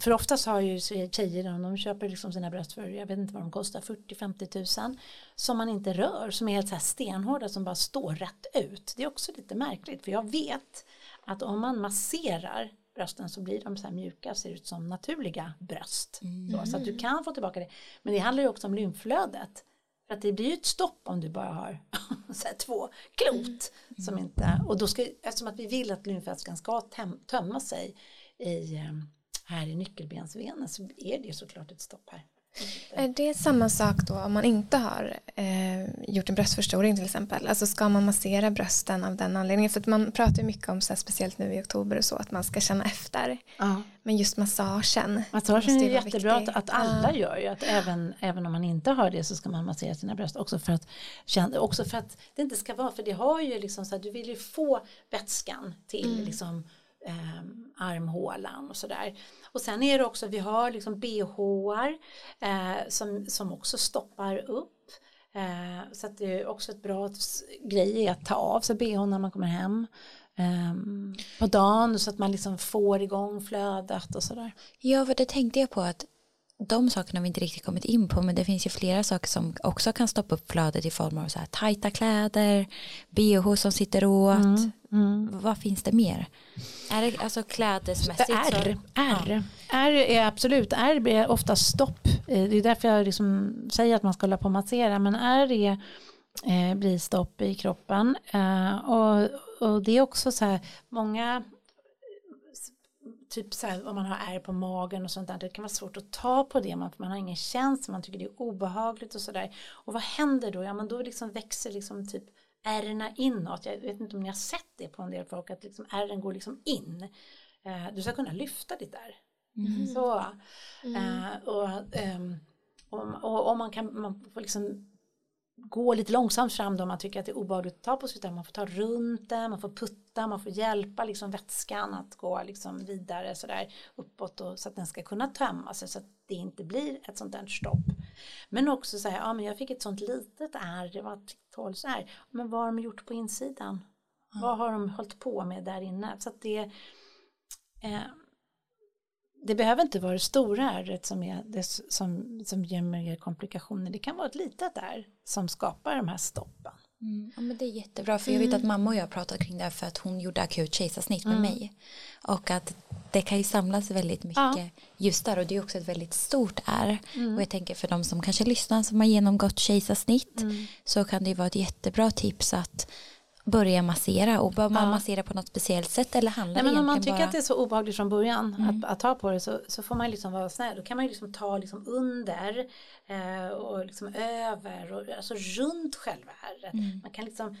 för oftast har ju tjejer, de köper liksom sina bröst för, jag vet inte vad de kostar, 40-50 tusen. Som man inte rör, som är helt så här stenhårda, som bara står rätt ut. Det är också lite märkligt, för jag vet att om man masserar brösten så blir de så här mjuka, ser ut som naturliga bröst. Mm. Så, så, att du kan få tillbaka det. Men det handlar ju också om lymflödet. För att det blir ju ett stopp om du bara har så två klot. Mm. Som inte, och då ska, eftersom att vi vill att lymfvätskan ska tömma sig i ehm, här i nyckelbensvenen så är det såklart ett stopp här. Är det samma sak då om man inte har eh, gjort en bröstförstoring till exempel? Alltså ska man massera brösten av den anledningen? För att man pratar ju mycket om, så här, speciellt nu i oktober och så, att man ska känna efter. Ja. Men just massagen. Massagen är jättebra att, att, alla gör ju, att även, även om man inte har det så ska man massera sina bröst. Också för att, också för att det inte ska vara, för det har ju liksom så här, du vill ju få vätskan till mm. liksom eh, armhålan och sådär. Och sen är det också, vi har liksom bhar eh, som, som också stoppar upp. Eh, så att det är också ett bra grej att ta av sig bh när man kommer hem ehm, på dagen så att man liksom får igång flödet och sådär. Ja, för det tänkte jag på att de sakerna har vi inte riktigt kommit in på men det finns ju flera saker som också kan stoppa upp flödet i form av så här tajta kläder, bh som sitter åt, mm, mm. vad finns det mer? Är det alltså klädesmässigt? R, R. R är absolut, R är ofta stopp, eh, det är därför jag liksom säger att man ska hålla på och massera men R är, eh, blir stopp i kroppen eh, och, och det är också så här många typ så här, om man har ärr på magen och sånt där, det kan vara svårt att ta på det, man, man har ingen känsla, man tycker det är obehagligt och sådär. Och vad händer då? Ja men då liksom växer liksom typ ärrna inåt. Jag vet inte om ni har sett det på en del folk, att liksom ärren går liksom in. Eh, du ska kunna lyfta ditt ärr. Mm. Så. Mm. Eh, och, eh, och, och, och, man kan, man får liksom gå lite långsamt fram då man tycker att det är obehagligt att ta på sig man får ta runt det, man får putta, man får hjälpa liksom vätskan att gå liksom vidare sådär uppåt och, så att den ska kunna tömma sig så att det inte blir ett sånt där stopp. Men också säga, ja men jag fick ett sånt litet ärr, det var ett 12 ärr, men vad har de gjort på insidan? Mm. Vad har de hållit på med där inne? Så att det eh, det behöver inte vara det stora ärret som, är det som, som ger mer komplikationer. Det kan vara ett litet ärr som skapar de här stoppen. Mm, ja, men det är jättebra för jag vet att Mm. mamma och jag pratat kring det här för att hon gjorde akut kejsarsnitt med Mm. mig. Och att det kan ju samlas väldigt mycket Ja. just där och det är också ett väldigt stort är. Mm. Och jag tänker för de som kanske lyssnar som har genomgått kejsarsnitt Mm. så kan det ju vara ett jättebra tips att börja massera och bör man Ja. massera på något speciellt sätt eller handlar Nej, men om man tycker bara att det är så obehagligt från början Mm. att, att ta på det så, så får man liksom vara snäll. Då kan man ju liksom ta liksom under eh, och liksom över och alltså runt själva ärret. Mm. Man kan liksom,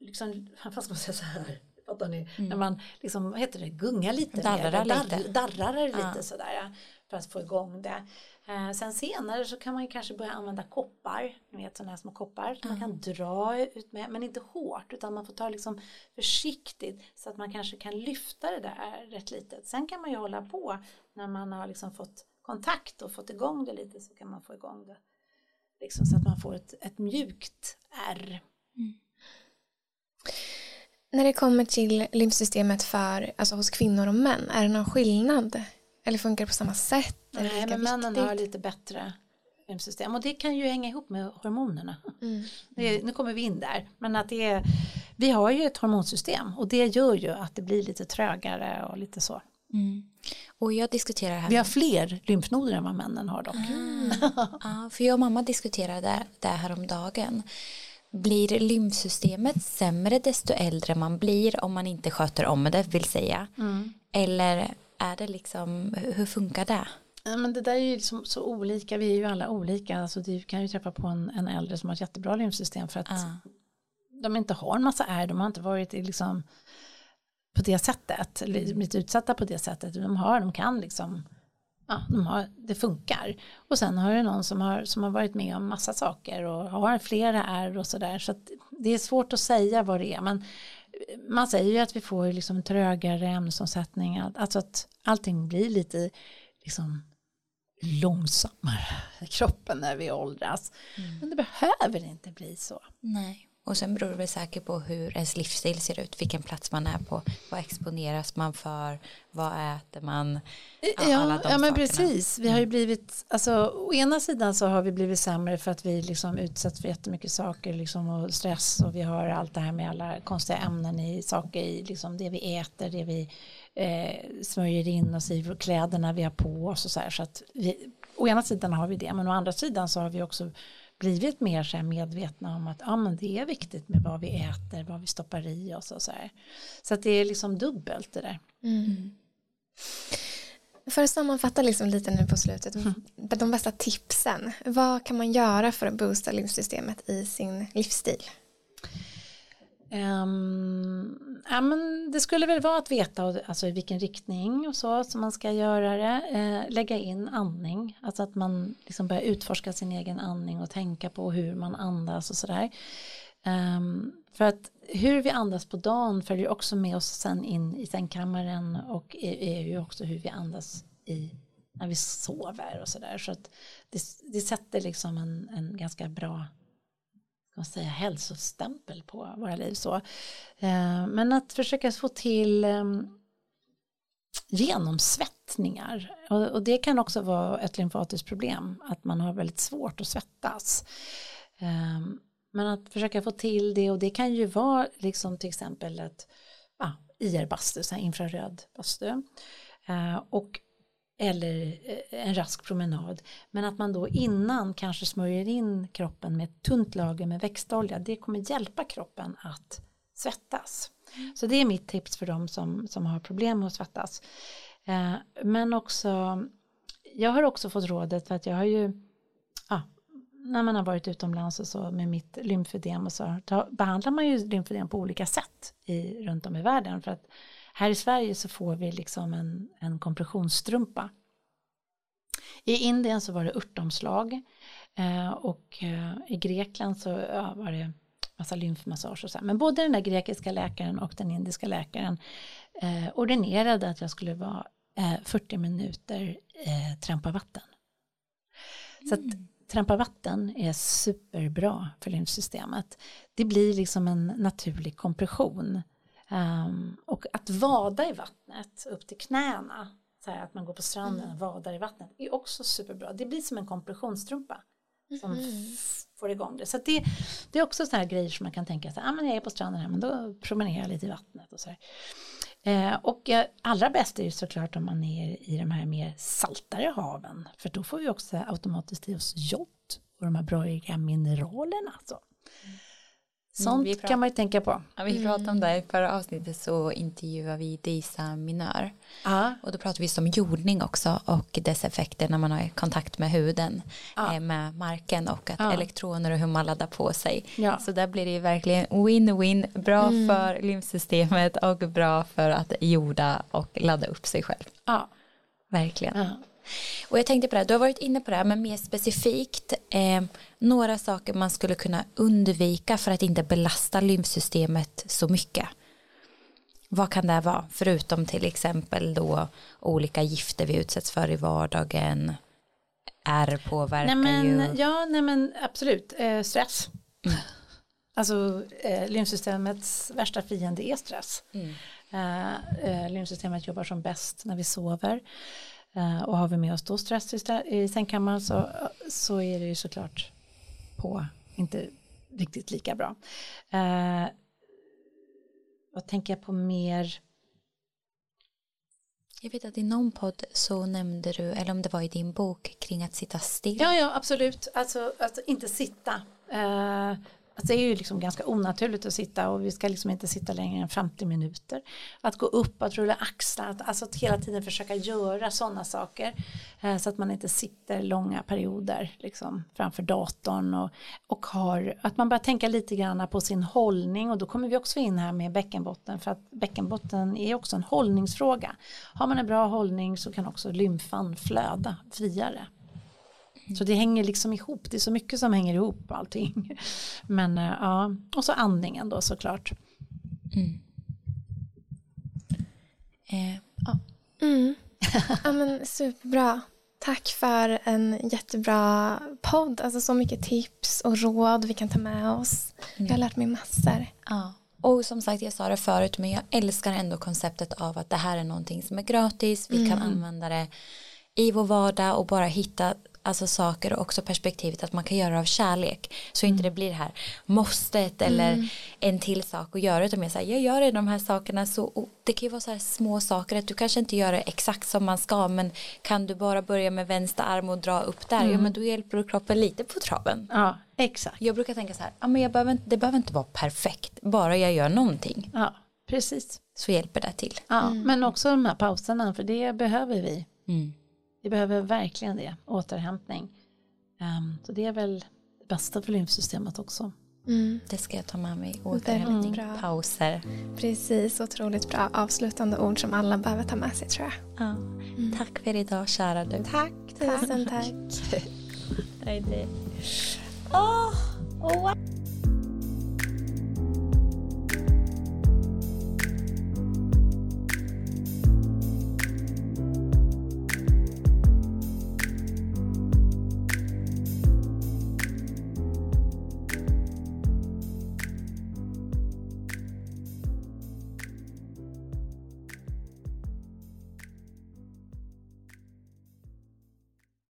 liksom, vad ska man säga så här? Fattar ni? Mm. När man liksom, vad heter det, gungar lite. Darrar mer, lite. Darrar det lite Ja. sådär för att få igång det. Eh, sen senare så kan man ju kanske börja använda koppar, ni vet sådana här små koppar som man kan dra ut med, men inte hårt utan man får ta liksom försiktigt så att man kanske kan lyfta det där rätt litet. Sen kan man ju hålla på när man har liksom fått kontakt och fått igång det lite så kan man få igång det. Liksom så att man får ett, ett mjukt R. När det kommer till lymfsystemet för, alltså hos kvinnor och män, är det någon skillnad? Eller funkar det på samma sätt? Är Nej, men männen viktigt? har lite bättre immunsystem och det kan ju hänga ihop med hormonerna. Mm. Det, nu kommer vi in där, men att det är, vi har ju ett hormonsystem och det gör ju att det blir lite trögare och lite så. Mm. Och jag diskuterar här Vi har fler lymfnoder än vad männen har dock. Ja, för jag och mamma diskuterade det här om dagen. Blir lymfsystemet sämre desto äldre man blir om man inte sköter om det vill säga? Mm. Eller är det liksom, hur funkar det? Ja, men det där är ju liksom så olika, vi är ju alla olika. Alltså, du kan ju träffa på en, en äldre som har ett jättebra lymfsystem för att Ja. de inte har en massa ärr, de har inte varit i liksom på det sättet, blivit utsatta på det sättet. De har, de kan liksom, ja, de har, det funkar. Och sen har du någon som har, som har varit med om massa saker och har flera ärr och sådär. Så att det är svårt att säga vad det är, men man säger ju att vi får liksom trögare ämnesomsättning, att- alltså att allting blir lite liksom långsammare i kroppen när vi åldras. Men det behöver inte bli så. Nej. Och sen beror det väl säkert på hur ens livsstil ser ut, vilken plats man är på, vad exponeras man för, vad äter man, alla Ja, de ja men sakerna. precis. Vi har ju blivit, alltså å ena sidan så har vi blivit sämre för att vi liksom utsätts för jättemycket saker liksom och stress och vi har allt det här med alla konstiga ämnen i saker i liksom det vi äter, det vi eh, smörjer in oss i, kläderna vi har på oss och så här. Så att vi, å ena sidan har vi det, men å andra sidan så har vi också blivit mer så här medvetna om att ja, men det är viktigt med vad vi äter, vad vi stoppar i oss och så här. Så att det är liksom dubbelt det där. Mm. För att sammanfatta liksom lite nu på slutet, de bästa tipsen. Vad kan man göra för att boosta lymfsystemet i sin livsstil? Um, ja, men det skulle väl vara att veta alltså, i vilken riktning och så som man ska göra det. Uh, lägga in andning, alltså att man liksom börjar utforska sin egen andning och tänka på hur man andas och sådär. Um, för att hur vi andas på dagen följer också med oss sen in i sängkammaren och är, är ju också hur vi andas i när vi sover och sådär. Så att det, det sätter liksom en, en ganska bra kan säga, hälsostämpel på våra liv. Så. Eh, men att försöka få till ehm, genomsvettningar. Och, det kan också vara ett lymfatiskt problem, att man har väldigt svårt att svettas. Ehm, men att försöka få till det och det kan ju vara liksom till exempel ett ah, IR-bastu, infraröd bastu. Eh, och eller eh, en rask promenad. Men att man då innan kanske smörjer in kroppen med ett tunt lager med växtolja. Det kommer hjälpa kroppen att svettas. Så det är mitt tips för dem som, som har problem med att svettas. Eh, men också, jag har också fått rådet för att jag har ju, ja, när man har varit utomlands och så med mitt lymfödem och så ta, behandlar man ju lymfödem på olika sätt i, runt om i världen. För att här i Sverige så får vi liksom en, en kompressionsstrumpa. I Indien så var det örtomslag eh, och eh, i Grekland så var det massa lymfmassage och så. Men både den där grekiska läkaren och den indiska läkaren eh, ordinerade att jag skulle vara 40 minuter eh, trampa vatten. Så att trampa vatten är superbra för lymfsystemet. Det blir liksom en naturlig kompression. Um, och att vada i vattnet upp till knäna, så här att man går på stranden och vadar i vattnet, är också superbra. Det blir som en kompressionsstrumpa som f- får igång det. Så det, det är också sådana här grejer som man kan tänka sig, ah, men jag är på stranden här men då promenerar jag lite i vattnet och så eh, och allra bäst är det såklart om man är i de här mer saltare haven för då får vi också automatiskt i oss jod och de här bra mineralerna. Så. Sånt mm, kan man ju tänka på. Ja, vi pratade om det i förra avsnittet så intervjuade vi Disa Minör. Ja. Och då pratade vi om jordning också och dess effekter när man har kontakt med huden ja. Eh, med marken och att ja. elektroner och hur man laddar på sig. Så där blir det ju verkligen win-win, bra mm. för lymfsystemet och bra för att jorda och ladda upp sig själv. Ja. Verkligen. Och jag tänkte på det, här, du har varit inne på det här, men mer specifikt eh, några saker man skulle kunna undvika för att inte belasta lymfsystemet så mycket. Vad kan det vara? Förutom till exempel då olika gifter vi utsätts för i vardagen. R påverkar nej men, ju. Ja, nej men absolut. Eh, stress. Mm. Alltså eh, lymfsystemets värsta fiende är stress. Mm. Eh, eh, lymfsystemet jobbar som bäst när vi sover. Eh, och har vi med oss då stress i sängkammaren så, så är det ju såklart på inte riktigt lika bra. Eh, vad tänker jag på mer? Jag vet att i någon podd så nämnde du, eller om det var i din bok, kring att sitta still. Ja, ja absolut. Alltså att inte sitta. Eh, Alltså det är ju liksom ganska onaturligt att sitta och vi ska liksom inte sitta längre än 50 minuter. Att gå upp, att rulla axlar, att, alltså att hela tiden försöka göra sådana saker. Eh, så att man inte sitter långa perioder liksom, framför datorn och, och har, att man börjar tänka lite grann på sin hållning och då kommer vi också in här med bäckenbotten för att bäckenbotten är också en hållningsfråga. Har man en bra hållning så kan också lymfan flöda friare. Mm. Så det hänger liksom ihop, det är så mycket som hänger ihop allting. Men eh, ja, och så andningen då såklart. Mm. Eh, ja. Mm. ja men superbra. Tack för en jättebra podd. Alltså så mycket tips och råd vi kan ta med oss. Jag har mm. lärt mig massor. Ja. Och som sagt, jag sa det förut, men jag älskar ändå konceptet av att det här är någonting som är gratis. Vi mm. kan använda det i vår vardag och bara hitta alltså saker och också perspektivet att man kan göra det av kärlek så inte mm. det blir det här måstet eller mm. en till sak att göra utan mer så här, jag gör de här sakerna så det kan ju vara så här små saker att du kanske inte gör det exakt som man ska men kan du bara börja med vänster arm och dra upp där mm. ja men då hjälper du kroppen lite på traven ja exakt jag brukar tänka så här ja men jag behöver, det behöver inte vara perfekt bara jag gör någonting ja precis så hjälper det till ja mm. men också de här pauserna för det behöver vi mm. Vi behöver verkligen det, återhämtning. Um, så det är väl det bästa för lymfsystemet också. Mm. Det ska jag ta med mig. Återhämtning, mm. pauser. Precis, otroligt bra avslutande ord som alla behöver ta med sig tror jag. Ja. Mm. Tack för idag kära du. Tack, tusen tack. Nej, det. Oh, oh, wow.